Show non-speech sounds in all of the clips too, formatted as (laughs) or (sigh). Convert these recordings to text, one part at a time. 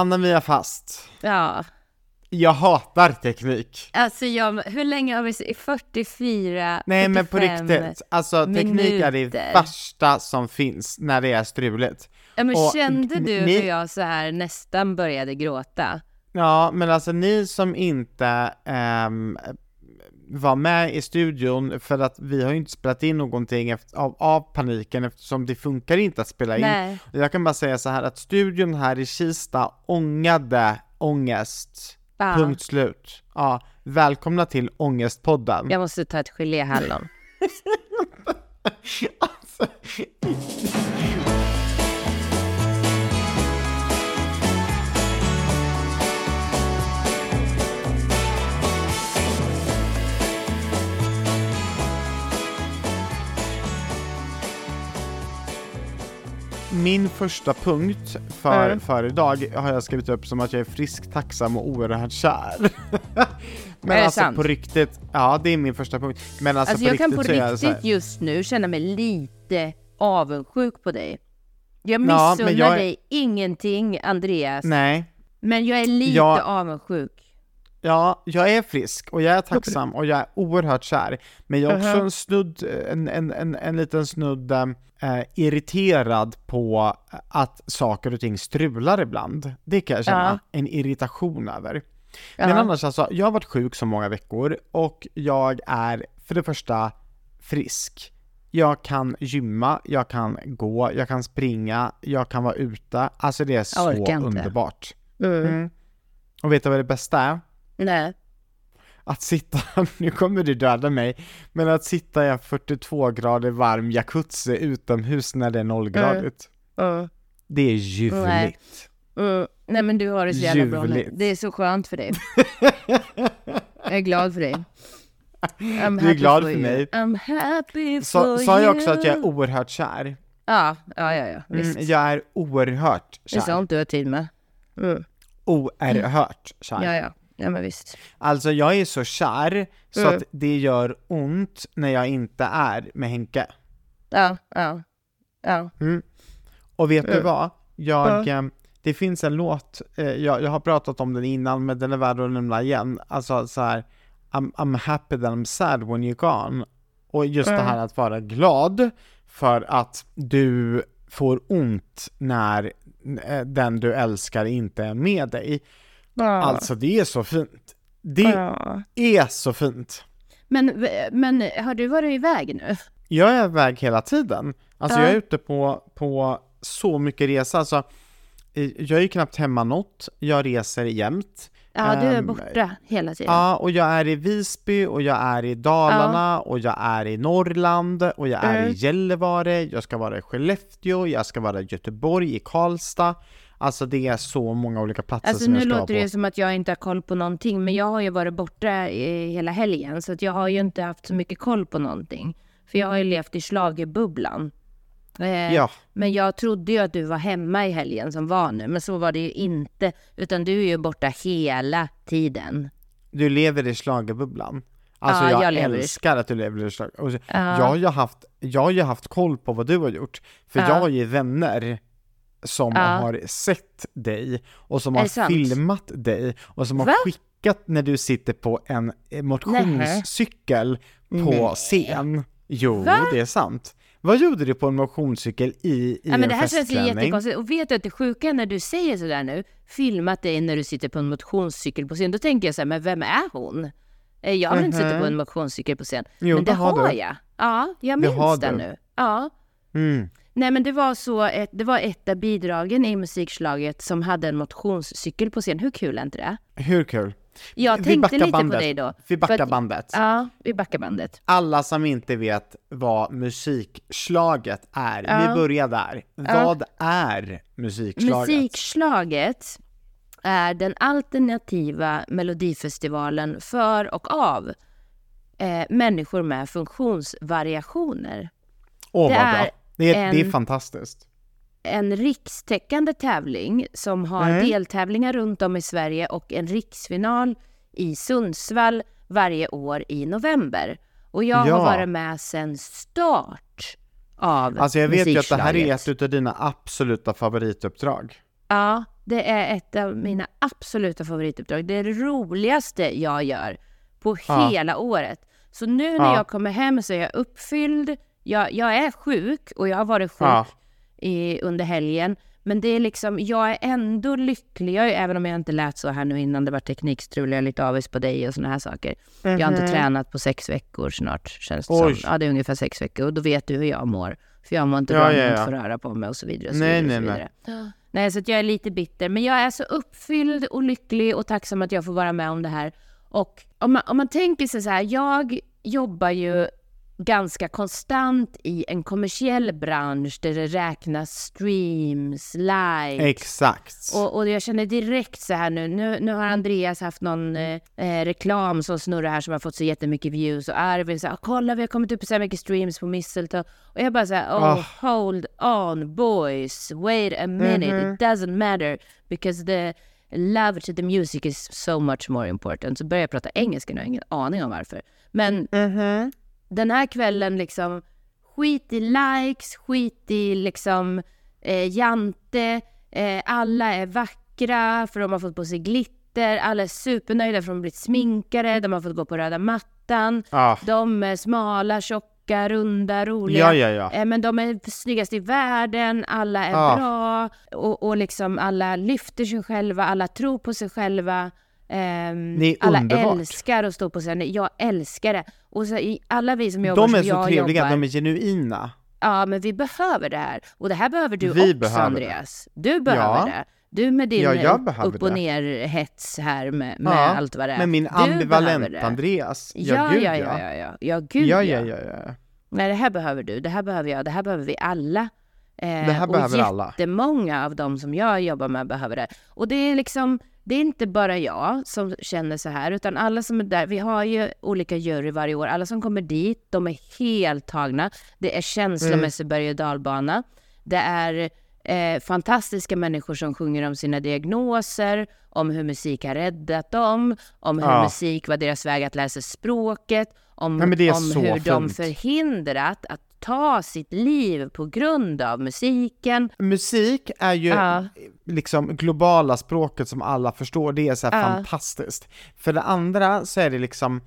Anna-Mia Fast, Ja, jag hatar teknik. alltså jag, hhur länge har vi sett? 44, Nej men på 45. riktigt, alltså teknik är det minuter. värsta som finns när det är struligt. Ja, men Och kände du ni- hur jag så här nästan började gråta? Ja, men alltså ni som inte ehm, var med i studion, för att vi har ju inte spelat in någonting efter, av, av paniken eftersom det funkar inte att spela in. Nej. Jag kan bara säga så här att studion här i Kista ångade ångest. Ja. Punkt slut. Ja, välkomna till Ångestpodden. Jag måste ta ett geléhallon. (laughs) Alltså, Min första punkt för, Mm. för idag har jag skrivit upp som att jag är frisk, tacksam och oerhört kär. (laughs) Men Är alltså sant? på riktigt, ja det är min första punkt. Men alltså, Alltså på jag kan riktigt på jag så här- riktigt just nu känna mig lite avundsjuk på dig. Jag Ja, missunnar jag är- dig ingenting Andreas, Nej, men jag är lite Jag- avundsjuk. Ja, jag är frisk och jag är tacksam och jag är oerhört kär. Men jag är också en snudd, en, en, en, en liten snudd eh, irriterad på att saker och ting strular ibland. Det kan jag känna en irritation över. Men Ja. annars alltså, jag har varit sjuk så många veckor och jag är för det första frisk. Jag kan gymma, jag kan gå, jag kan springa, jag kan vara ute. Alltså det är så underbart. Mm. Mm. Och vet du vad det bästa är? Nej. Att sitta, (laughs) nu kommer du döda mig, men att sitta i en 42 grader varm jacuzzi utomhus när det är nollgradigt. Mm. Det är ljuvligt. Nej. Mm. Nej men du har det så jävla bra nu. Det är så skönt för dig. (laughs) jag är glad för dig. I'm Du är glad för you. mig. I'm happy Så, for sa jag också att jag är oerhört kär? Ja, ja, ja, ja. visst. Mm, jag är oerhört Det är kär. sånt du har tid med. Mm. Oerhört kär. Ja, ja. Ja men visst. Alltså jag är så kär så Mm. att det gör ont när jag inte är med Henke. Ja, ja. Ja. Och vet du Mm. vad? Jag, eh, det finns en låt, eh, jag, jag har pratat om den innan men den är värd att nämna igen. Alltså så här, I'm, I'm happy that I'm sad when you're gone. Och just det här att vara glad för att du får ont när eh, den du älskar inte är med dig. Alltså det är så fint. Det Ja. är så fint. Men, men har du varit iväg nu? Jag är iväg hela tiden. Alltså Ja. jag är ute på, på så mycket resa. Alltså, jag är ju knappt hemma något. Jag reser jämt. Ja, du är Ehm, borta hela tiden. Ja, och jag är i Visby och jag är i Dalarna och jag är i Norrland och jag är Mm. i Gällivare, jag ska vara i Skellefteå, jag ska vara i Göteborg, i Karlstad. Alltså det är så många olika platser Alltså som nu jag ska låter vara det ju på. som att jag inte har koll på någonting, men jag har ju varit borta i hela helgen, så att jag har ju inte haft så mycket koll på någonting. För jag har ju levt i schlagerbubblan. Eh, Ja. Men jag trodde ju att du var hemma i helgen som var nu, men så var det ju inte. Utan du är ju borta hela tiden. Du lever i schlagerbubblan. Alltså Ja, jag, jag älskar att du lever i schlager. Och så- Ja. Jag har ju haft, jag har ju haft koll på vad du har gjort. För Ja. jag har ju vänner som Ja. har sett dig och som har det filmat dig och som har Va? skickat när du sitter på en eh, motionscykel på Nej. scen. Jo, Va? det är sant. Vad gjorde du på en motionscykel i, i Ja, men en det här känns ju jättekonstigt. Och vet du att det sjuka är när du säger sådär nu, filmat dig när du sitter på en motionscykel på scen, då tänker jag så här, men vem är hon? Eh, Jag har väl inte suttit på en motionscykel på scen? Mhm. Jo, men det det har har jag. Ja, jag Det minns har det du. nu. Ja. Mm. Nej men det var så, ett, det var ett av bidragen i musikslaget som hade en motionscykel på scen. Hur kul är inte det? Hur kul? Jag Vi tänkte lite bandet. på dig då. Vi backar att- bandet. Ja, vi backar bandet. alla som inte vet vad musikslaget är, Ja. vi börjar där. Vad är musikslaget? Musikslaget är den alternativa melodifestivalen för och av eh, människor med funktionsvariationer. Det vad är bra. Det är, det är en- fantastiskt. En rikstäckande tävling som har Mm. deltävlingar runt om i Sverige och en riksfinal i Sundsvall varje år i november. Och jag Ja. har varit med sedan start av Alltså jag vet ju att det här är ett av dina absoluta favorituppdrag. Ja, det är ett av mina absoluta favorituppdrag. Det är det roligaste jag gör på Ja. hela året. Så nu när Ja. jag kommer hem så är jag uppfylld. Jag, jag är sjuk och jag har varit sjuk Ja. i, under helgen. Men det är liksom, jag är ändå lycklig, jag även om jag inte lät så här nu innan det var teknikstrul, jag är lite avis på dig och såna här saker. Jag har inte tränat på sex veckor snart, känns det Mhm. Oj. som. Ja, det är ungefär sex veckor och då vet du hur jag mår. För jag mår inte Ja, bra ja, ja. inte får röra på mig och så vidare. Och så Nej, vidare, nej, så vidare. Nej, så att jag är lite bitter. Men jag är så uppfylld och lycklig och tacksam att jag får vara med om det här. Och om man, om man tänker sig så här, jag jobbar ju ganska konstant i en kommersiell bransch där det räknas streams, likes. Exakt. Och, och jag känner direkt så här nu, nu, nu har Andreas haft någon eh, eh, reklam som snurrar här som har fått så jättemycket views och Arvin säger kolla vi har kommit upp i så här mycket streams på Mistletoe och jag bara såhär oh Ah. hold on boys wait a minute it doesn't matter because the love to the music is so much more important så börjar jag prata engelska nu, jag har ingen aning om varför men Mhm. Den här kvällen liksom skit i likes, skit i liksom eh, jante, eh, alla är vackra för de har fått på sig glitter, alla är supernöjda för de har blivit sminkade, de har fått gå på röda mattan, Ja. de är smala, tjocka, runda, roliga. Ja, ja, ja. Eh, Men de är snyggast i världen, alla är Ja. bra och, och liksom alla lyfter sig själva, alla tror på sig själva. Det är alla underbart. älskar att stå på scen. Jag älskar det. Och så, alla vi som jobbar De är som så trevliga, jobbar, de är genuina. ja men vi behöver det här. Och det här behöver du Vi också behöver det. Andreas. Du behöver Ja. det. Du med din Ja, upp, och det. ner hets här med, med Ja, allt vad det är. Men min Du behöver ambivalent det. Andreas. Ja, ja, ja, ja, ja. Ja, gud Ja, ja, ja, ja. Nej, det här behöver du, det här behöver jag, det här behöver vi alla. Eh, Det här och behöver alla. jättemånga av dem som jag jobbar med behöver det. Och det är liksom, det är inte bara jag som känner så här, utan alla som är där, vi har ju olika jury varje år, alla som kommer dit, de är helt tagna. Det är känslomässig Mm. berg och dalbana. Det är eh, fantastiska människor som sjunger om sina diagnoser, om hur musik har räddat dem, om hur Ja. musik var deras väg att läsa språket, om, Nej, om hur de fint. förhindrat att ta sitt liv på grund av musiken. Musik är ju Ja. liksom globala språket som alla förstår, det är så här Ja. fantastiskt. För det andra så är det liksom,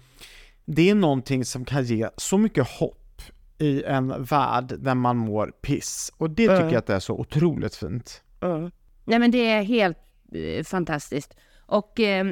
det är någonting som kan ge så mycket hopp i en värld där man mår piss. Och det tycker jag att det är så otroligt fint. Nej men det är helt eh, fantastiskt. Och eh,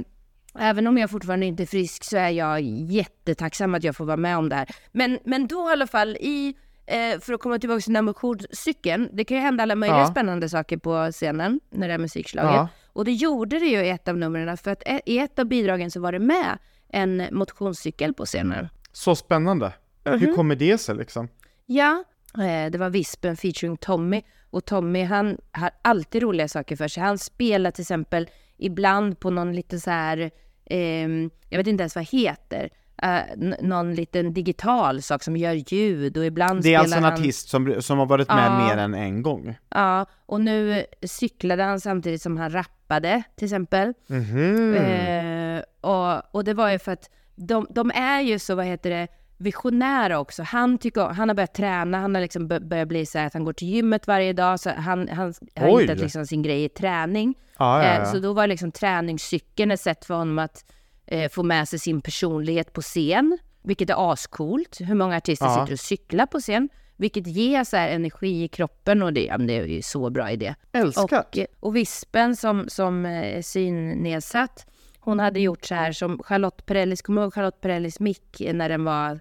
även om jag fortfarande inte är frisk så är jag jättetacksam att jag får vara med om det här. Men, men då i alla fall i, eh, för att komma tillbaka till den här motionscykeln, det kan ju hända alla möjliga Ja. spännande saker på scenen när det är musikslaget. Ja. Och det gjorde det ju i ett av numren, för att e- i ett av bidragen så var det med en motionscykel på scenen. Så spännande. Mhm. Hur kommer det sig liksom? Ja, eh, det var Vispen featuring Tommy. Och Tommy han har alltid roliga saker för sig. Han spelar till exempel ibland på någon lite så här, ehm, jag vet inte ens vad heter, n- någon liten digital sak som gör ljud och ibland Det är alltså en han... artist som, som har varit med Ja. mer än en gång. Ja, och nu cyklade han samtidigt som han rappade till exempel. Mhm. Eh, och, och det var ju för att de, de är ju så, vad heter det, visionära också. Han, tycker, han har börjat träna, han har liksom bör- börjat bli så här att han går till gymmet varje dag, så han, han har Oj. hittat liksom sin grej i träning. Ja, ja, Eh, ja. så då var liksom träningscykeln ett sätt för honom att eh, få med sig sin personlighet på scen, vilket är ascoolt. Hur många artister Ja. sitter och cyklar på scen? Vilket ger så här energi i kroppen och det, ja, det är ju så bra idé. Älskat. Och, och Vispen som, som eh, är synnedsatt, hon hade gjort så här som Charlotte Perrellis, kommer du ihåg Charlotte Perrellis mick när den var eh,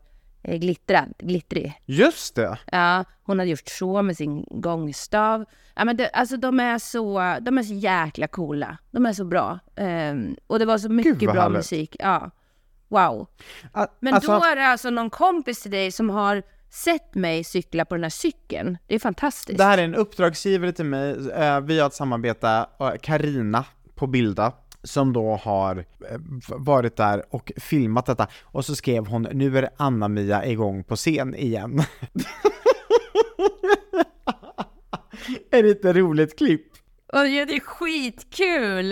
glittrad, glittrig? Just det. Ja, hon hade gjort så med sin gångstav. Ja, men det, alltså de är, så, de är så jäkla coola. De är så bra. Ehm, och det var så mycket bra härligt. musik. Ja, wow. A- Men alltså, då är det alltså någon kompis till dig som har sett mig cykla på den här cykeln. Det är fantastiskt. Det här är en uppdragsgivare till mig, Eh, vi har ett samarbete, Karina på Bilda, som då har eh, varit där och filmat detta, och så skrev hon 'Nu är Anna-Mia igång på scen igen' (laughs) Är det inte roligt klipp? Ja, det är skitkul!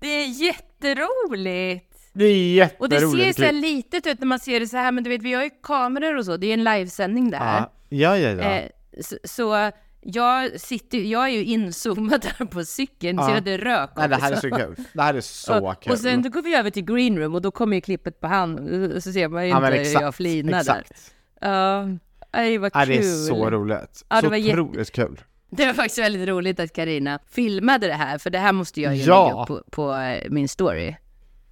Det är jätteroligt! Det är Och det ser ju jätteroligt så litet ut när man ser det så här, men du vet vi har ju kameror och så, det är en livesändning där. Ja, ja, ja. ja. Eh, så, så jag, sitter, jag är ju inzoomad (laughs) här på cykeln, så Ja. jag hade rök Nej, det här är så kul. Det här är (laughs) så och, kul. och sen då går vi över till green room och då kommer ju klippet på han, så ser man ju ja, inte exakt, hur jag flinar där. Ja, nej vad Ja, kul. det är så roligt. Ja, det så otroligt kul. Det var faktiskt väldigt roligt att Karina filmade det här, för det här måste jag ju Ja. lägga upp på, på eh, min story.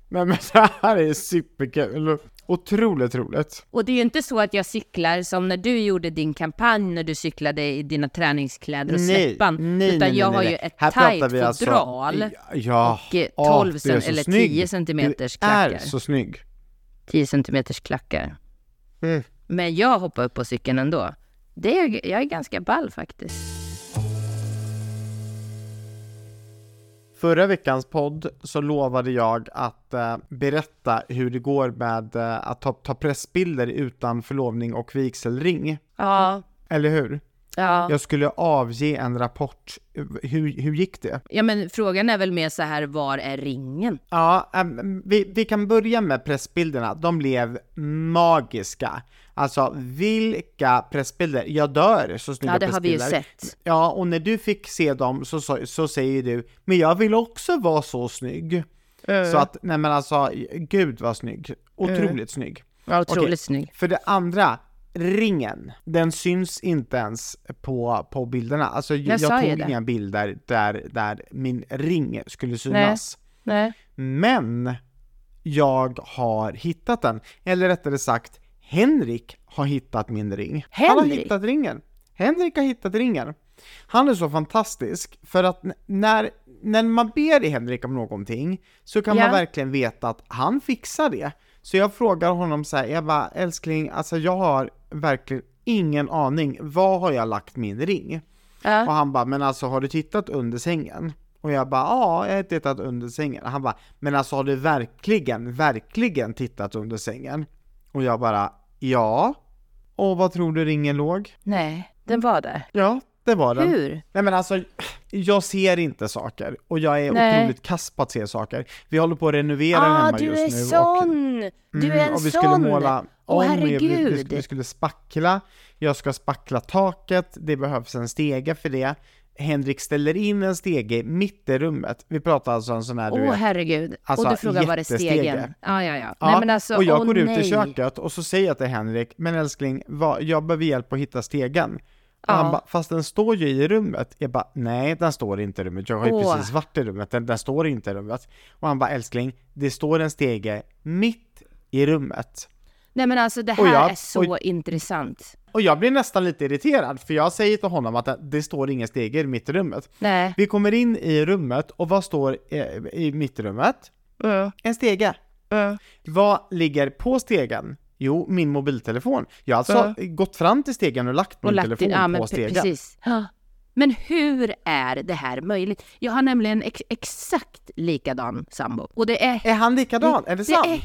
Men, men (laughs) det här är superkul. Otroligt roligt. Och det är ju inte så att jag cyklar som när du gjorde din kampanj när du cyklade i dina träningskläder och Nej, släppan. nej, utan nej, jag har nej. ju ett Här tajt alltså- fodral Ja, och eh, åh, 12 du är cent, eller snygg. 10 centimeters Du är klackar. så snygg. 10 centimeters klackar. Mm. Men jag hoppar upp på cykeln ändå. Det är, jag är ganska ball faktiskt. Förra veckans podd så lovade jag att eh, berätta hur det går med eh, att ta, ta pressbilder utan förlovning och vigselring. Ja, Eller hur? Ja. Jag skulle avge en rapport. Hur, hur gick det? Ja men frågan är väl mer så här, var är ringen? Ja, ehm, vi, vi kan börja med pressbilderna. De blev magiska. Alltså vilka pressbilder! Jag dör så snygga Ja det har vi ju pressbilder. sett. Ja, och när du fick se dem så, så, så säger du, men jag vill också vara så snygg. Så att, nej men alltså, gud vad snygg. Otroligt snygg. Ja, otroligt Okej. snygg. För det andra, ringen, den syns inte ens på, på bilderna. Alltså jag, ju tog inga bilder där, där min ring skulle synas. Nej. Men jag har hittat den, eller rättare sagt, Henrik har hittat min ring. Han har Henrik? hittat ringen. Henrik har hittat ringen. Han är så fantastisk, för att när, när man ber Henrik om någonting så kan Ja. man verkligen veta att han fixar det. Så jag frågar honom så här, jag bara, älskling, alltså jag har verkligen ingen aning, var har jag lagt min ring? Och Ja. han bara, men alltså har du tittat under sängen? Och jag bara, ja, jag har tittat under sängen. Han bara, men alltså har du verkligen, verkligen tittat under sängen? Och jag bara, ja. Och vad tror du ringen låg? Nej, den var där. Ja, det var den. Hur? Nej men alltså, jag ser inte saker och jag är Nej. otroligt kass på att se saker. Vi håller på att renovera Ah, hemma du just är nu. sån! Du Mm, är en och vi sån! skulle måla om, vi, vi, vi, vi skulle spackla, jag ska spackla taket, det behövs en stege för det. Henrik ställer in en stege mitt i rummet. Vi pratar alltså en sån här, du Åh vet. herregud. Alltså, och du frågar var är stegen? Ja, ja, ja. Ja, Nej men alltså, och jag åh, går ut nej. i köket och så säger jag till Henrik, men älskling, vad, jag behöver hjälp att hitta stegen. Ja. han bara, fast den står ju i rummet. Jag bara, nej den står inte i rummet, jag har ju Åh. precis varit i rummet, den, den står inte i rummet. Och han bara, älskling, det står en stege mitt i rummet. Nej men alltså det här jag- är så och- intressant. Och jag blir nästan lite irriterad, för jag säger till honom att det, står ingen stege mitt i rummet. Nej. Vi kommer in i rummet, och vad står eh, i mittrummet? En stege. Vad ligger på stegen? Jo, min mobiltelefon. Jag har alltså gått fram till stegen och lagt min Och lagt telefon ja på stegen. precis. Ja. Men hur är det här möjligt? Jag har nämligen ex exakt likadan sambo. Och det är Är han likadan? är det, Det sant? är Han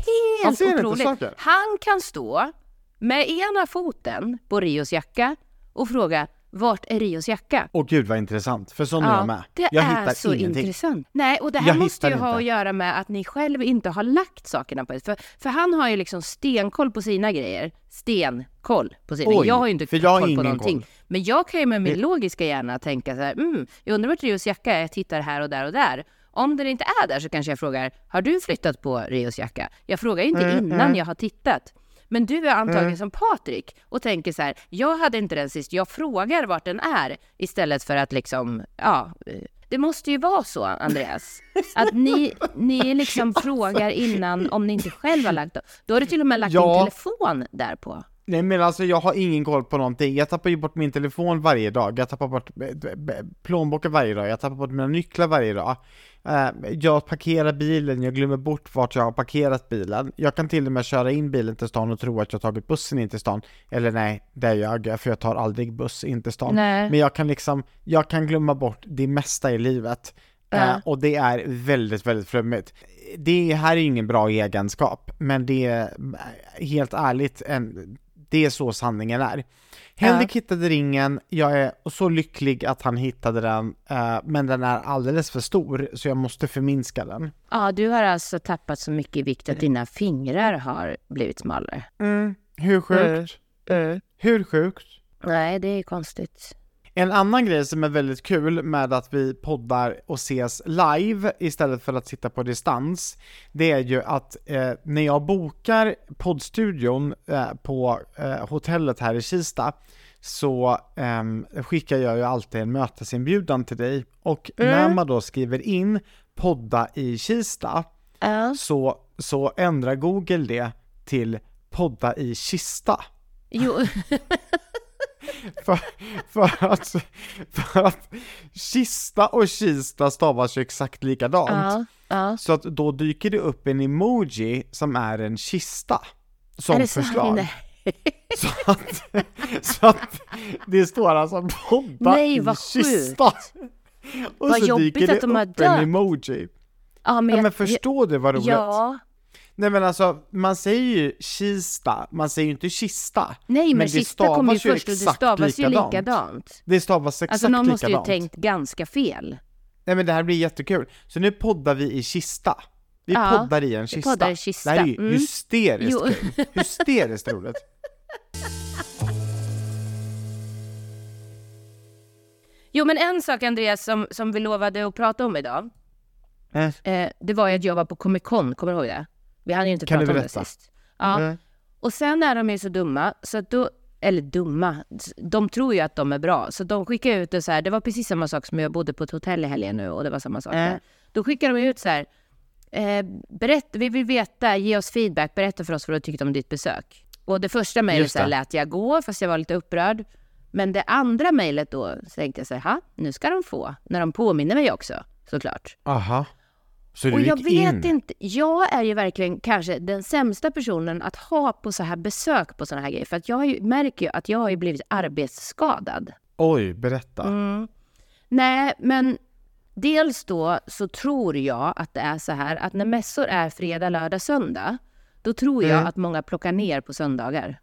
helt ser inte otroligt. saker. Han kan stå med ena foten på Rios jacka och fråga vart är Rios jacka? Åh gud vad intressant, för sån är jag med. det jag är hittar så ingenting. intressant. Nej, och det här Jag måste ju hittar ha inte. att göra med att ni själv inte har lagt sakerna på ett. För, för han har ju liksom stenkoll på sina grejer. Stenkoll på sina. Oj, jag har ju inte har koll på någonting. koll. Men jag kan ju med min logiska hjärna tänka så här, mm, jag undrar vart Rios jacka är, jag tittar här och där och där. Om den inte är där så kanske jag frågar, har du flyttat på Rios jacka? Jag frågar ju inte Mm, innan jag har tittat. Men du är antagligen som Patrik och tänker så här, jag hade inte den sist, jag frågar vart den är istället för att liksom, ja, det måste ju vara så Andreas, (laughs) att ni, ni liksom frågar innan om ni inte själv har lagt dem. Då har du till och med lagt Ja. din telefon där på. Nej men alltså jag har ingen koll på någonting. Jag tappar ju bort min telefon varje dag, jag tappar bort eh, plånboken varje dag, jag tappar bort mina nycklar varje dag. Eh, Jag parkerar bilen, jag glömmer bort vart jag har parkerat bilen. Jag kan till och med köra in bilen till stan och tro att jag tagit bussen in till stan. Eller nej, det gör jag, för jag tar aldrig buss in till stan. Nej. Men jag kan liksom, jag kan glömma bort det mesta i livet. Ja. och det är väldigt, väldigt flummigt. Det här är ingen bra egenskap, men det är helt ärligt, en, det är så sanningen är. Henrik hittade ringen, jag är så lycklig att han hittade den, eh, men den är alldeles för stor, så jag måste förminska den. Ja, du har alltså tappat så mycket i vikt att dina fingrar har blivit smalare. Mm, hur sjukt? Hur sjukt? Nej, det är konstigt. En annan grej som är väldigt kul med att vi poddar och ses live istället för att sitta på distans, det är ju att eh, när jag bokar poddstudion eh, på eh, hotellet här i Kista så eh, skickar jag ju alltid en mötesinbjudan till dig och Mm. när man då skriver in podda i Kista Ja. så, så ändrar Google det till podda i Kista. Jo, (laughs) För, för, att, för att Kista och Kista stavas ju exakt likadant. ja, ja. Så att då dyker det upp en emoji som är en kista. Som så? förslag. Nej. (laughs) Så att, så att det står alltså podda Nej, i vad kista. Och Vad så dyker det att de upp en emoji. Ja, men, Ja, jag- men förstår du vad roligt? Ja, Nej men alltså, man säger ju kista, man säger ju inte kista. nej men, Men det sista kom ju ju först och det stavas ju likadant. likadant. Det stavas exakt Alltså någon måste ju likadant. tänkt ganska fel. Nej men det här blir jättekul. Så nu poddar vi i kista. Vi Ja, poddar i en kista. poddar i kista. Det här är ju Mm. hysteriskt Jo. kul. (laughs) Hysteriskt roligt. Jo men en sak Andreas som, som vi lovade att prata om idag, Eh, eh, det var ju att jag var på Comic Con, kommer du ihåg det? Vi hade ju inte Kan pratat om det sist. Ja, eh, och sen är de ju så dumma, så att då, eller dumma, de tror ju att de är bra, så de skickar ut det så här, det var precis samma sak som jag bodde på ett hotell i helgen nu och det var samma sak där. Då skickar de ut så här, eh, berätta, vi vill veta, ge oss feedback, berätta för oss vad du tyckte om ditt besök. Och det första mejlet lät jag gå, fast jag var lite upprörd. Men det andra mejlet då så tänkte jag så här, "Ha, nu ska de få, när de påminner mig också, såklart. aha. Så du Och jag gick vet in? inte, jag är ju verkligen kanske den sämsta personen att ha på så här besök på såna här grejer. För att jag ju, märker ju att jag har ju blivit arbetsskadad. Oj, berätta. Mm. Nej, men dels då så tror jag att det är så här att när mässor är fredag, lördag, söndag, då tror jag Mm. att många plockar ner på söndagar.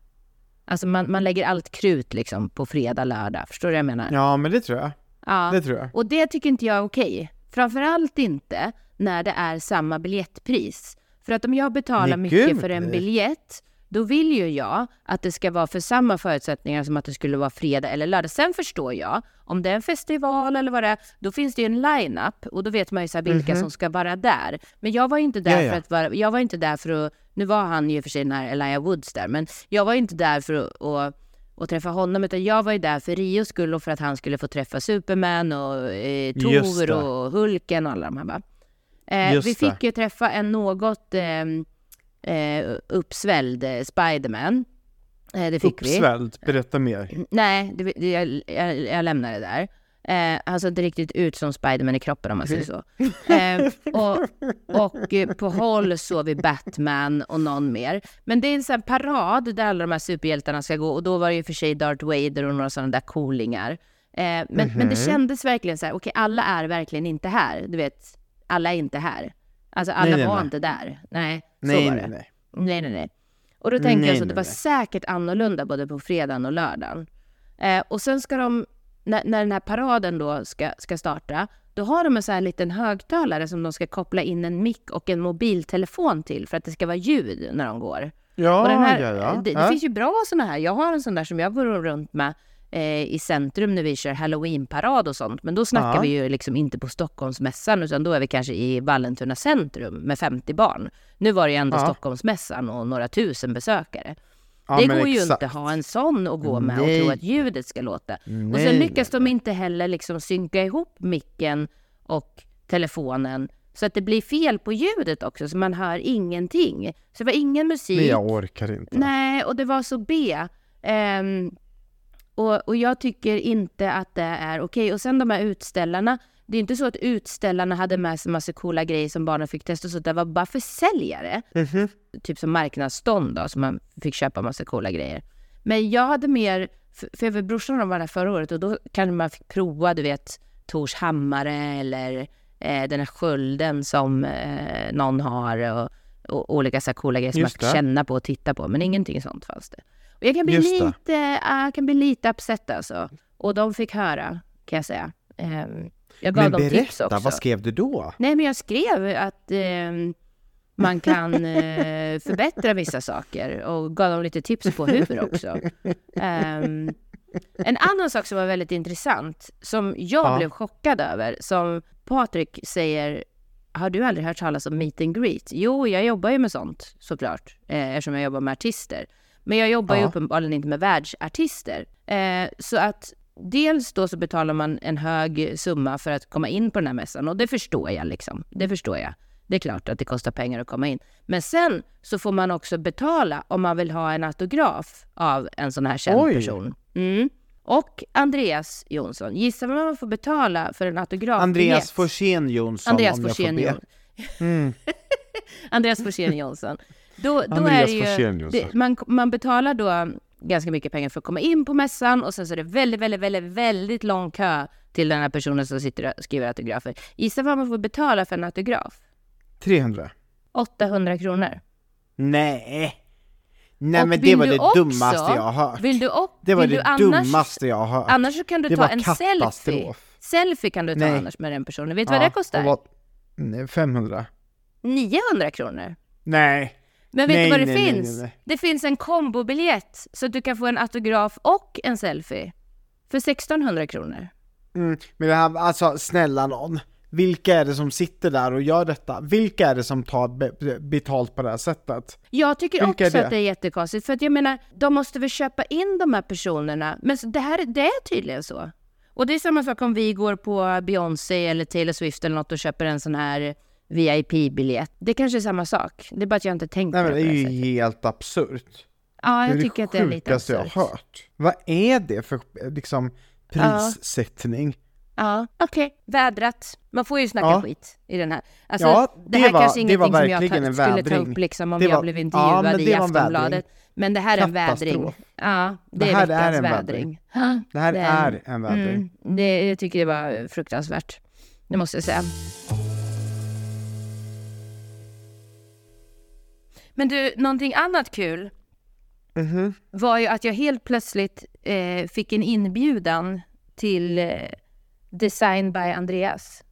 Alltså man, man lägger allt krut liksom på fredag, lördag. Förstår du vad jag menar? Ja, men det tror jag. Ja. Det tror jag. Och det tycker inte jag är okej. Framförallt inte när det är samma biljettpris. För att om jag betalar Nej, mycket gud, för en biljett, då vill ju jag att det ska vara för samma förutsättningar som att det skulle vara fredag eller lördag. Sen förstår jag, om det är en festival eller vad det är, då finns det ju en line-up och då vet man ju så vilka som ska vara där. Men jag var inte där för att vara, jag var inte där för att, nu var han ju för sig den här Elijah Woods där, men jag var inte där för att och träffa honom, utan jag var ju där för Rios skull och för att han skulle få träffa Superman och eh, Thor och Hulken och alla de här va. Eh, vi fick ju träffa en något eh, eh, uppsvälld eh, Spiderman. Eh, det fick vi. Uppsvälld, berätta mer. Nej, det, det, jag, jag, jag lämnar det där. Eh, han såg inte riktigt ut som Spiderman i kroppen om man säger så. (laughs) Eh, och, och eh, på håll såg vi Batman och någon mer. Men det är en sån parad där alla de här superhjältarna ska gå och då var det ju för sig Darth Vader och några sådana där coolingar. Eh, men, men det Mhm. kändes verkligen så här, okej alla är verkligen inte här. Du vet, alla är inte här. Alltså alla Nej, nej, var nej. inte där. Nej, så Nej, var nej, det. nej. Nej, nej, nej. Och då tänkte jag så, nej, det var säkert annorlunda både på fredagen och lördagen. Eh, och sen ska de, när, när den här paraden då ska, ska starta, då har de en så här liten högtalare som de ska koppla in en mick och en mobiltelefon till för att det ska vara ljud när de går. Ja, här, ja, ja. Det, det ja. finns ju bra såna här. Jag har en sån där som jag går runt med eh, i centrum när vi kör halloweenparad och sånt. Men då snackar Ja. vi ju liksom inte på Stockholmsmässan utan då är vi kanske i Vallentuna centrum med 50 barn. Nu var det ju ändå Ja. Stockholmsmässan och några tusen besökare. Ja, det går ju inte att ha en sån att gå med Nej. och tro att ljudet ska låta. och Nej, sen lyckas de inte heller liksom synka ihop micken och telefonen så att det blir fel på ljudet också, så man hör ingenting. Så det var ingen musik. Nej, jag orkar inte. Nej, och det var så B. Ehm, och, och jag tycker inte att det är okej. Och sen de här utställarna. Det är inte så att utställarna hade med sig massa coola grejer som barnen fick testa, så det var bara försäljare. Mhm. Typ som marknadsstånd då, som man fick köpa massa coola grejer. Men jag hade mer, för, för brorsan och de var där förra året och då kanske man fick prova, du vet, Tors hammare eller eh, den här skölden som eh, någon har och, och olika så här coola grejer som man Just fick det. känna på och titta på. Men ingenting sånt fanns det. Och jag kan bli Just lite, jag kan bli lite upset alltså. Och de fick höra, kan jag säga. Ehm, jag gav Men dem tips berätta, också. vad skrev du då? Nej, men jag skrev att ehm, man kan eh, (laughs) förbättra vissa saker och gav dem lite tips på hur också. Ehm, En annan sak som var väldigt intressant, som jag Ja. blev chockad över, som Patrik säger, har du aldrig hört talas om meet and greet? Jo, jag jobbar ju med sånt såklart, eh, eftersom jag jobbar med artister. Men jag jobbar ju Ja. uppenbarligen inte med världsartister. Eh, så att dels då så betalar man en hög summa för att komma in på den här mässan och det förstår jag liksom. Det förstår jag. Det är klart att det kostar pengar att komma in. Men sen så får man också betala om man vill ha en autograf av en sån här känd Oj. person. Mm. Och Andreas Jonsson, gissa vad man får betala för en autograf? Andreas Forsén Jonsson Andreas om jag får be. Jonsson. Mm. (laughs) Andreas Forsén Jonsson. Då, då Andreas är det ju, Jonsson. det, man, man betalar då ganska mycket pengar för att komma in på mässan och sen så är det väldigt, väldigt, väldigt, väldigt lång kö till den här personen som sitter och skriver autografer. Gissa vad man får betala för en autograf? 300. 800 kronor. Nej. Nej Och men det var det också- dummaste jag har hört. Vill du och, det var det annars, dummaste jag har hört. Annars så kan du Det ta var en selfie. Selfie kan du ta Nej. annars med den personen. Vet du vad det kostar? Nej, 500. 900 kronor. Nej. Men vet Nej, du vad det nej, finns? nej. Det finns en kombobiljett så att du kan få en autograf och en selfie. För 1600 kronor. Mm, men det här, alltså snälla någon. Vilka är det som sitter där och gör detta? Vilka är det som tar be- betalt på det här sättet? Jag tycker Vilka också det? att det är jättekonstigt. För att jag menar, de måste väl köpa in de här personerna. Men det här det är tydligen så. Och det är samma sak om vi går på Beyoncé eller Taylor Swift eller något och köper en sån här VIP-biljett. Det kanske är samma sak. Det är bara att jag inte tänkt Nej på men det det på är det ju sättet. helt absurt. Ja, jag det är tycker att det är lite sjukaste jag absurt. har hört. Vad är det för liksom prissättning? Ja, okej. Vädrat. Man får ju snacka Ja. skit i den här. Alltså, Ja, det, det här var- kanske är det var ingenting som jag ta, skulle ta upp liksom om Det jag var- blev ja, intervjuad men i det var. Aftonbladet. Men det här är en vädring. Ja, det, Det är här är veckans en vädring. vädring. Ja, Det här den- är en vädring. Mm, det, jag tycker det var fruktansvärt. Det måste jag säga. Men du, någonting annat kul Mhm. var ju att jag helt plötsligt eh, fick en inbjudan till eh, Design by Andreas.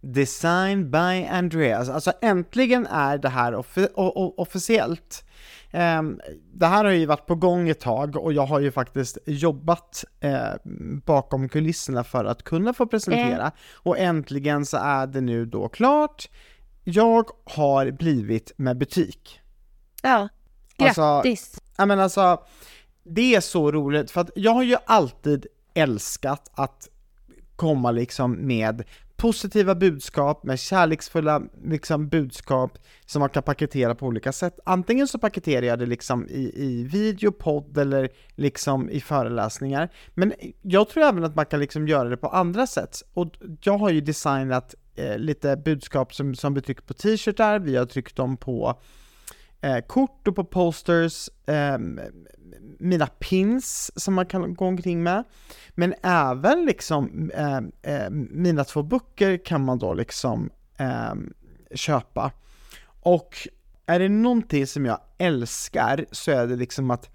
Design by Andreas. Alltså äntligen är det här offi- officiellt. Ehm, det här har ju varit på gång ett tag och jag har ju faktiskt jobbat eh, bakom kulisserna för att kunna få presentera. Och äntligen så är det nu då klart. Jag har blivit med butik. Ja, Alltså, grattis! Ja men alltså, det är så roligt för att jag har ju alltid älskat att komma liksom med positiva budskap, med kärleksfulla liksom budskap som man kan paketera på olika sätt. Antingen så paketerar jag det liksom i, i video, podd eller liksom i föreläsningar. Men jag tror även att man kan liksom göra det på andra sätt. Och jag har ju designat eh, lite budskap som, som vi tryckt på t-shirtar, vi har tryckt dem på eh, kort och på posters, eh, mina pins som man kan gå omkring med. Men även liksom ehm, ehm, mina två böcker kan man då liksom ehm, köpa. Och är det någonting som jag älskar så är det liksom att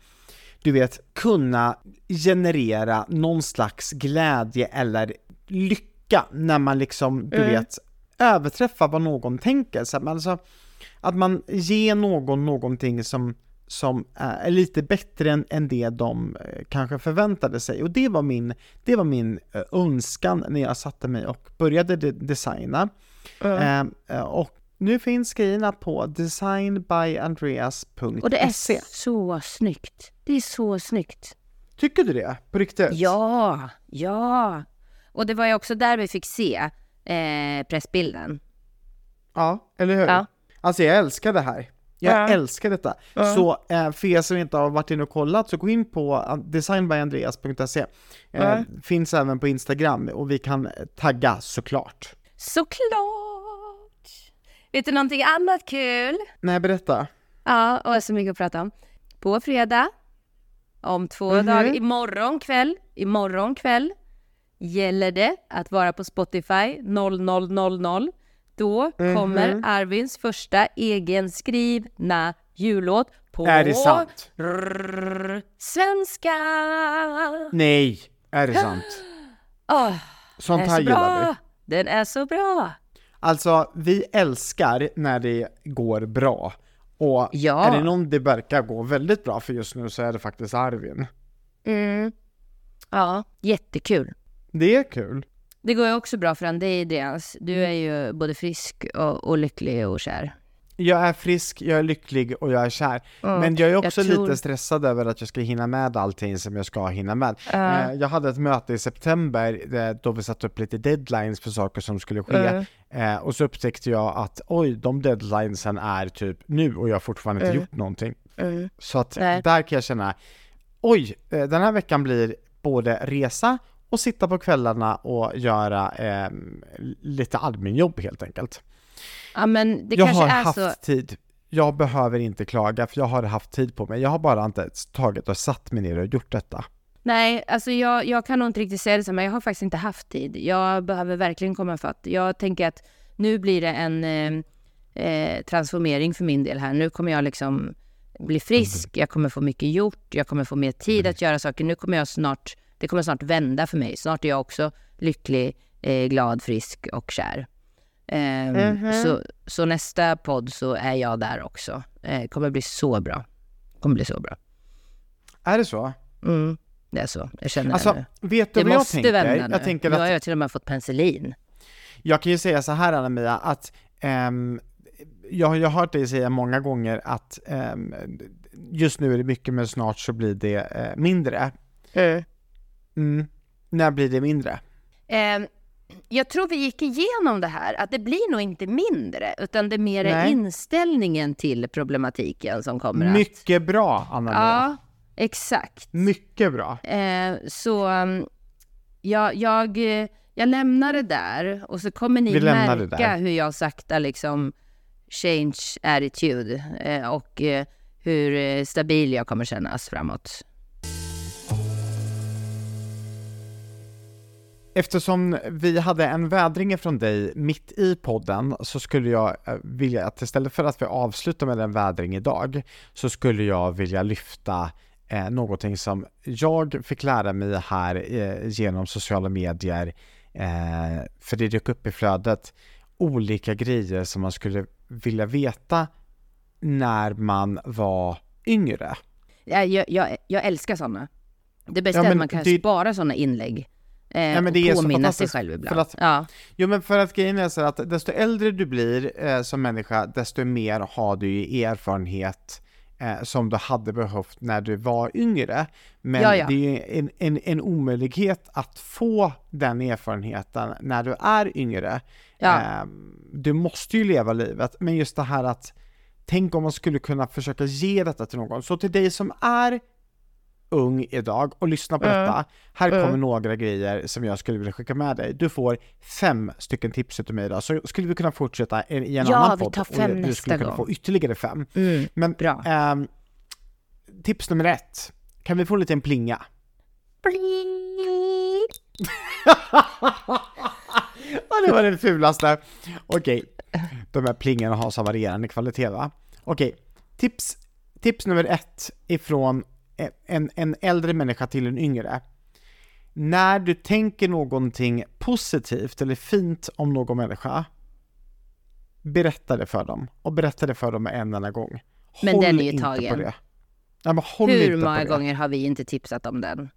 du vet, kunna generera någon slags glädje eller lycka när man liksom, du Mm. vet, överträffar vad någon tänker. Så att man, alltså, att man ger någon någonting som, som är lite bättre än, än det de eh, kanske förväntade sig. Och det var min, det var min eh, önskan när jag satte mig och började de- designa. Eh, eh, och nu finns grejerna på designbyandreas.se. Och det är så snyggt. Det är så snyggt. Tycker du det? På riktigt? Ja, ja. Och det var ju också där vi fick se eh, pressbilden. Ja, eller hur? Ja. Alltså jag älskar det här. Jag Ja. älskar detta. Så eh, för er som inte har varit inne och kollat så gå in på eh, designbyandreas.se. Eh, Ja. Finns även på Instagram och vi kan tagga såklart. Såklart! Vet du någonting annat kul? Nej, berätta. Ja, och så mycket att prata om. På fredag, om två Mhm. dagar, imorgon kväll, imorgon kväll gäller det att vara på Spotify 0000. Då Mhm. kommer Arvins första egenskrivna jullåt på Är det sant? svenska. Nej, är det sant? Den Sånt är här så gillar vi. Den är så bra! Alltså, vi älskar när det går bra. Och Ja. är det någon det verkar gå väldigt bra för just nu så är det faktiskt Arvin. Mm. Ja, jättekul. Det är kul. Det går ju också bra för dig, Andreas. Du Mm. är ju både frisk och, och lycklig och kär. Jag är frisk, jag är lycklig och jag är kär. Men jag är också jag tror- lite stressad över att jag ska hinna med allting som jag ska hinna med. Eh, Jag hade ett möte i september eh, då vi satte upp lite deadlines för saker som skulle ske. Mm. Eh, Och så upptäckte jag att oj, de deadlinesen är typ nu och jag har fortfarande inte Mm. gjort någonting. Mm. Så att Nej. där kan jag känna, oj, den här veckan blir både resa och sitta på kvällarna och göra eh, lite adminjobb helt enkelt. Ja, men det jag kanske har är haft så. tid. Jag behöver inte klaga för jag har haft tid på mig. Jag har bara inte tagit och satt mig ner och gjort detta. Nej, alltså jag, jag kan nog inte riktigt säga det så, men jag har faktiskt inte haft tid. Jag behöver verkligen komma fatt. Jag tänker att nu blir det en eh, eh, transformering för min del här. Nu kommer jag liksom bli frisk, jag kommer få mycket gjort, jag kommer få mer tid att göra saker. Nu kommer jag snart, det kommer snart vända för mig. Snart är jag också lycklig, eh, glad, frisk och kär. Ehm, Mhm. så, så nästa podd så är jag där också. Eh, kommer bli så bra. Kommer bli så bra. Är det så? Mm, det är så. Jag känner det Alltså, nu. vet du Det vad jag måste tänker? vända nu. Jag tänker Nu har att, jag till och med fått penicillin. jag kan ju säga så här Anna-Mia, att ehm, jag, jag har hört dig säga många gånger att ehm, just nu är det mycket men snart så blir det eh, mindre. Mm. När blir det mindre? Eh, jag tror vi gick igenom det här, att det blir nog inte mindre, utan det är mer Nej. inställningen till problematiken som kommer att... Mycket bra Anna-Mia. Ja, exakt. Mycket bra. Eh, så um, jag, jag, jag lämnar det där och så kommer ni Vi märka hur jag sakta liksom change attitude eh, och eh, hur eh, stabil jag kommer kännas framåt. Eftersom vi hade en vädring från dig mitt i podden så skulle jag eh, vilja att istället för att vi avslutar med en vädring idag så skulle jag vilja lyfta eh, någonting som jag fick lära mig här eh, genom sociala medier eh, för det dök upp i flödet olika grejer som man skulle vilja veta när man var yngre. Jag, jag, jag, älskar sådana. Det bästa Ja, är att man kan det- spara sådana inlägg. Eh, Ja, men det är påminna sig själv ibland. för att- ja. Jo men för att grejen är så att desto äldre du blir eh, som människa, desto mer har du ju erfarenhet eh, som du hade behövt när du var yngre. Men Ja, ja. det är ju en, en, en omöjlighet att få den erfarenheten när du är yngre. Ja. Eh, du måste ju leva livet, men just det här att tänk om man skulle kunna försöka ge detta till någon. Så till dig som är ung idag och lyssna på Mm. detta. Här Mm. kommer några grejer som jag skulle vilja skicka med dig. Du får fem stycken tips utav mig idag, så skulle vi kunna fortsätta i i en Ja, annan vi podd tar och fem du nästa skulle kunna gång. få ytterligare fem. Mm, Men ehm, tips nummer ett, kan vi få lite en plinga? (laughs) Ja, det var det fulaste. Okej, de här plingarna har så varierande kvalitet va? Okej, tips, tips nummer ett ifrån en, en äldre människa till en yngre. När du tänker någonting positivt eller fint om någon människa, berätta det för dem. Och berätta det för dem en enda gång. Men håll den är ju inte tagen. på det. Ja, men håll Hur inte på många det. gånger har vi inte tipsat om den?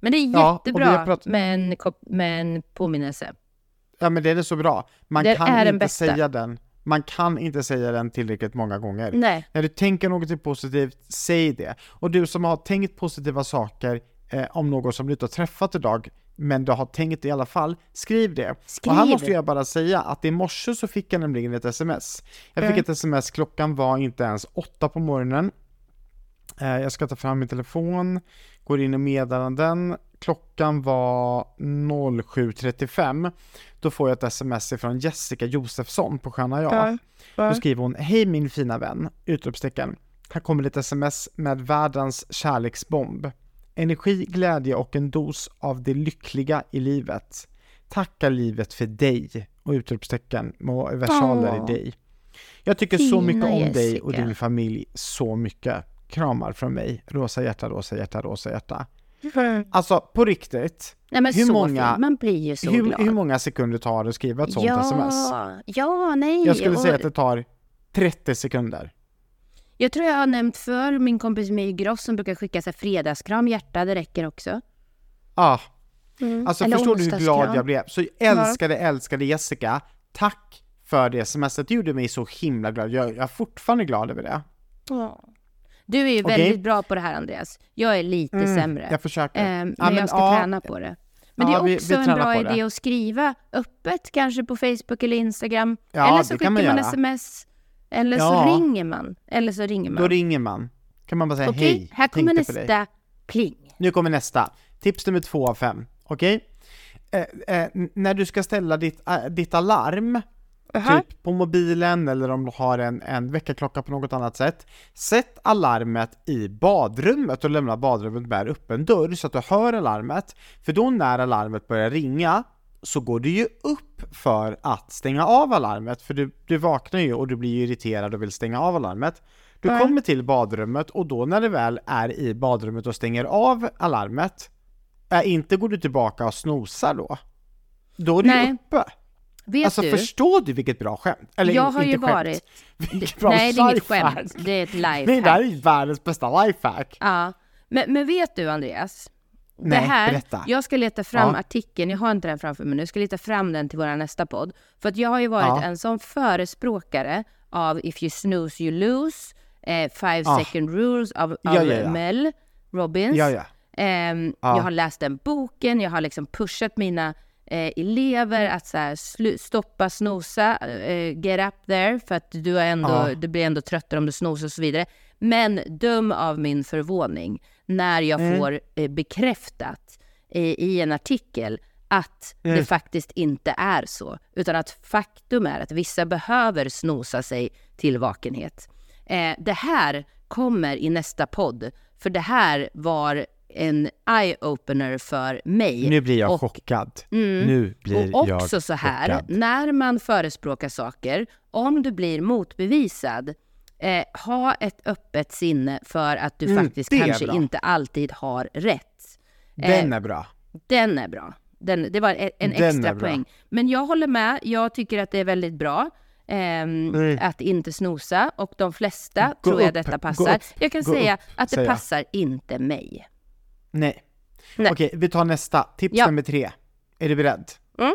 Men det är Ja, jättebra har pratat- med, en, med en påminnelse. Ja men det är så bra. Man Det kan den inte säga den. Man kan inte säga den tillräckligt många gånger. Nej, När du tänker något positivt, säg det. Och du som har tänkt positiva saker eh, om någon som du inte har träffat idag, men du har tänkt i alla fall, skriv det. Skriv. Och här måste jag bara säga att i morse så fick jag nämligen ett sms. Jag fick Mm. ett sms, klockan var inte ens åtta på morgonen. Eh, jag ska ta fram min telefon, går in i meddelanden. Klockan var 07.35. Då får jag ett sms från Jessica Josefsson på Sköna Jag. Då skriver hon, hej min fina vän, utropstecken. Här kommer ett sms med världens kärleksbomb. Energi, glädje och en dos av det lyckliga i livet. Tacka livet för dig och utropstecken med versaler Åh. i dig. Jag tycker så Fina mycket om dig och Jessica. din familj så mycket. Kramar från mig. Rosa hjärta, rosa hjärta, rosa hjärta. Alltså på riktigt, Nej men Hur så många-. Man blir ju så hur, glad. hur många sekunder tar det att skriva ett sånt ja, sms? ja, nej. Jag skulle och- säga att det tar 30 sekunder. Jag tror jag har nämnt för min kompis My Gross som brukar skicka så här fredagskram, hjärta, det räcker också. Ah. Mm. Alltså Eller förstår du hur glad jag blev? Så älskade, älskade Jessica, tack för det smset, det gjorde mig så himla glad. Jag, jag är fortfarande glad över det. Ja. Du är ju Okej. väldigt bra på det här Andreas. Jag är lite Mm, sämre. Jag försöker. Ehm, Ja, men men jag ska ja, träna på det. Men ja, det vi- är vi också en bra idé det. att skriva öppet, kanske på Facebook eller Instagram. Eller så skickar man man sms. Eller så ringer man. Eller så ringer man. Då ringer man. Kan man bara säga Okej, hej, här kommer nästa pling. Nu kommer nästa. Tips nummer två av fem. Okej? Eh, eh, n- när du ska ställa ditt, eh, ditt alarm, Jaha. typ på mobilen eller om du har en, en väckarklocka på något annat sätt. Sätt alarmet i badrummet och lämna badrummet med öppen dörr så att du hör alarmet. För då när alarmet börjar ringa så går du ju upp för att stänga av alarmet, för du, du vaknar ju och du blir ju irriterad och vill stänga av alarmet. Du Ja. kommer till badrummet och då när du väl är i badrummet och stänger av alarmet, äh, inte går du tillbaka och snosar då. Då är du Nej. uppe. Vet Alltså du? förstår du vilket bra skämt? Eller jag har ju varit... (laughs) Nej, det är inget lifehack. skämt. Det är ett (laughs) Nej, det här lifehack. är världens bästa lifehack. Ja. Men, men vet du Andreas? det Nej, här, berätta. jag ska leta fram Ja. artikeln, jag har inte den framför mig nu, jag ska leta fram den till vår nästa podd. För att jag har ju varit Ja. en sån förespråkare av If you snooze you lose, eh, Five Ah. second rules av, av Ja, ja. Mel Robbins. Ja. Jag har läst den boken, jag har liksom pushat mina eh, elever att så här, stoppa, snosa, eh, get up there, för att du, är ändå, Ja. du blir ändå tröttare om du snosar och så vidare. Men döm av min förvåning när jag Mm. får eh, bekräftat i en artikel att Mm. det faktiskt inte är så, utan att faktum är att vissa behöver snosa sig till vakenhet. Eh, det här kommer i nästa podd, för det här var en eye-opener för mig. Nu blir jag och, chockad. Mm. Nu blir och jag också så här, chockad. när man förespråkar saker, om du blir motbevisad, eh, ha ett öppet sinne för att du Mm, faktiskt kanske bra. inte alltid har rätt. Den är bra. Den är bra. Den, det var en, en extra poäng. Men jag håller med. Jag tycker att det är väldigt bra Mm. att inte snosa och de flesta Gå tror jag upp, detta passar. upp, jag kan säga upp, att det säger jag. passar inte mig. Nej. Nej. Okej, vi tar nästa. Tips Ja. nummer tre. Är du beredd? Mm.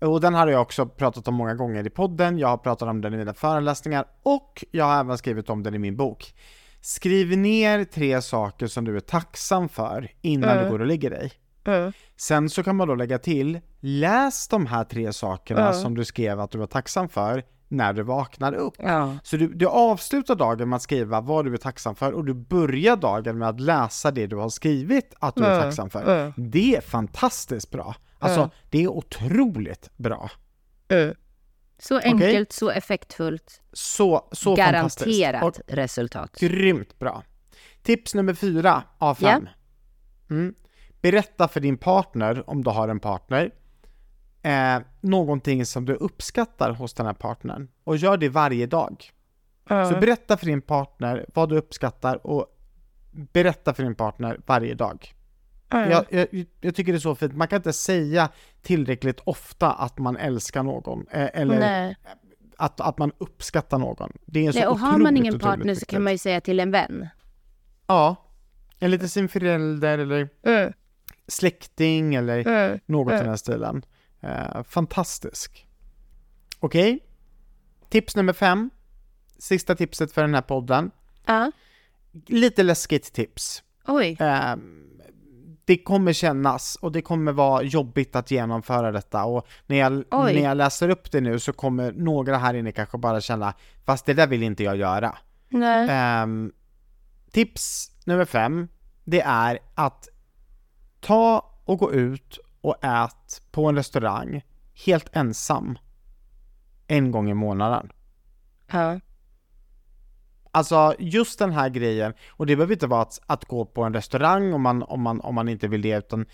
Och den har jag också pratat om många gånger i podden, jag har pratat om den i mina föreläsningar och jag har även skrivit om den i min bok. Skriv ner tre saker som du är tacksam för innan Mm. du går och lägger dig. Sen så kan man då lägga till, läs de här tre sakerna Mm. som du skrev att du var tacksam för när du vaknar upp. Ja. Så du, du avslutar dagen med att skriva vad du är tacksam för och du börjar dagen med att läsa det du har skrivit att du är Mm, tacksam för. mm. Det är fantastiskt bra. Alltså, Mm. det är otroligt bra. Så enkelt, så effektfullt, Så, så garanterat Och resultat. grymt bra. Tips nummer fyra av fem. Mm. Berätta för din partner, om du har en partner, eh, någonting som du uppskattar hos den här partnern. Och gör det varje dag. Så berätta för din partner vad du uppskattar och berätta för din partner varje dag. Jag, jag, jag tycker det är så fint, man kan inte säga tillräckligt ofta att man älskar någon eh, eller Nej. att, att man uppskattar någon. Det är så Nej, och har man ingen partner så kan man ju säga till en vän. Ja, eller till sin förälder eller släkting eller något i den här stilen. Eh, fantastisk. Okej, tips nummer fem. Sista tipset för den här podden. Ja. Lite läskigt tips. Oj. Eh, det kommer kännas och det kommer vara jobbigt att genomföra detta och när jag, Oj. när jag läser upp det nu så kommer några här inne kanske bara känna fast det där vill inte jag göra. Nej. Ehm, tips nummer fem, det är att ta och gå ut och ät på en restaurang helt ensam en gång i månaden. Ja. Alltså just den här grejen, och det behöver inte vara att, att gå på en restaurang om man, om, man, om man inte vill det, utan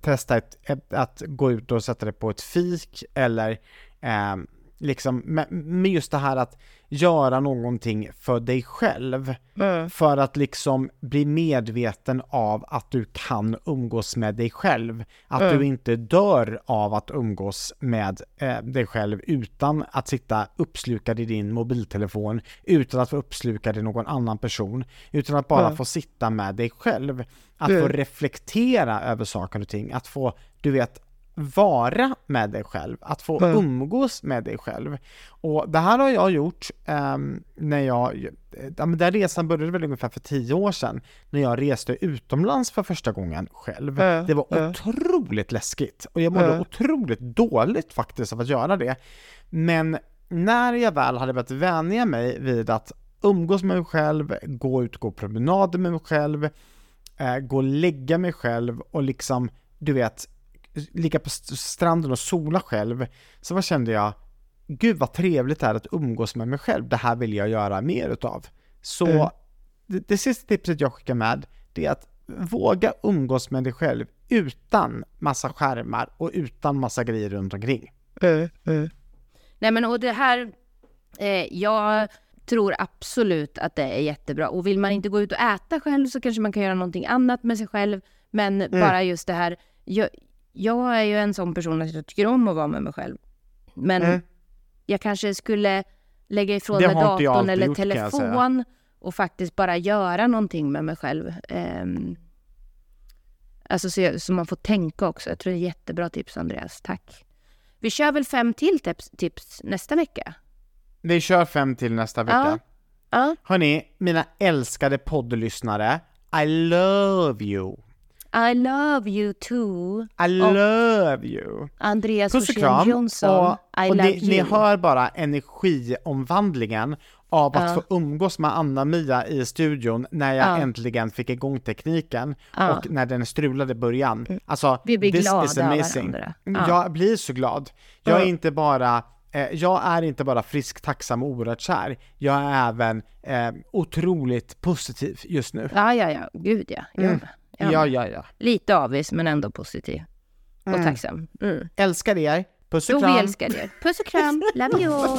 testa ett, ett, att gå ut och sätta det på ett fik eller, ehm, liksom, med, just det här att göra någonting för dig själv. Mm. För att liksom bli medveten av att du kan umgås med dig själv. Att Mm. du inte dör av att umgås med eh, dig själv utan att sitta uppslukad i din mobiltelefon, utan att få uppslukad i någon annan person, utan att bara Mm. få sitta med dig själv. Att Mm. få reflektera över saker och ting, att få, du vet, vara med dig själv, att få Mm. umgås med dig själv. Och det här har jag gjort ehm, när jag, ja, men den resan började väl ungefär för tio år sedan, när jag reste utomlands för första gången själv. Mm, Det var mm. otroligt läskigt och jag mådde Mm. otroligt dåligt faktiskt av att göra det. Men när jag väl hade börjat vänja mig vid att umgås med mig själv, gå ut och gå promenader med mig själv, eh, gå och lägga mig själv och liksom, du vet, ligga på st- stranden och sola själv, så vad kände jag, gud vad trevligt det är att umgås med mig själv, det här vill jag göra mer utav. Så Mm. det, det sista tipset jag skickar med, det är att våga umgås med dig själv utan massa skärmar och utan massa grejer runt omkring. Nej men och det här, eh, jag tror absolut att det är jättebra. Och vill man inte gå ut och äta själv så kanske man kan göra någonting annat med sig själv. Men bara just det här, jag, jag är ju en sån person att jag tycker om att vara med mig själv. Men Mm. jag kanske skulle lägga ifrån Det mig datorn eller gjort, telefon och faktiskt bara göra någonting med mig själv. Ehm, alltså så, så man får tänka också. Jag tror det är jättebra tips Andreas, tack. Vi kör väl fem till tips, tips nästa vecka? Vi kör fem till nästa vecka. Ja. Hörni, mina älskade poddlyssnare, I love you. I love you too. I love you. Andreas Puss och kram. Jonsson. Och, I och ni, ni hör bara energiomvandlingen av att Ja. få umgås med Anna-Mia i studion när jag Ja. äntligen fick igång tekniken Ja. och när den strulade i början. Alltså, Vi blir this glada is amazing. Ja. Jag blir så glad. Jag är inte bara eh, jag är inte bara frisk, tacksam och oerhört kär. Jag är även eh, otroligt positiv just nu. Ja, ja, ja. Gud ja. Jag Mm. Ja, ja, ja. Lite avis men ändå positiv. Och tacksam. Mm. Älskar er. Puss och Jo, vi kram. älskar er. Puss och kram. (laughs) Love you all.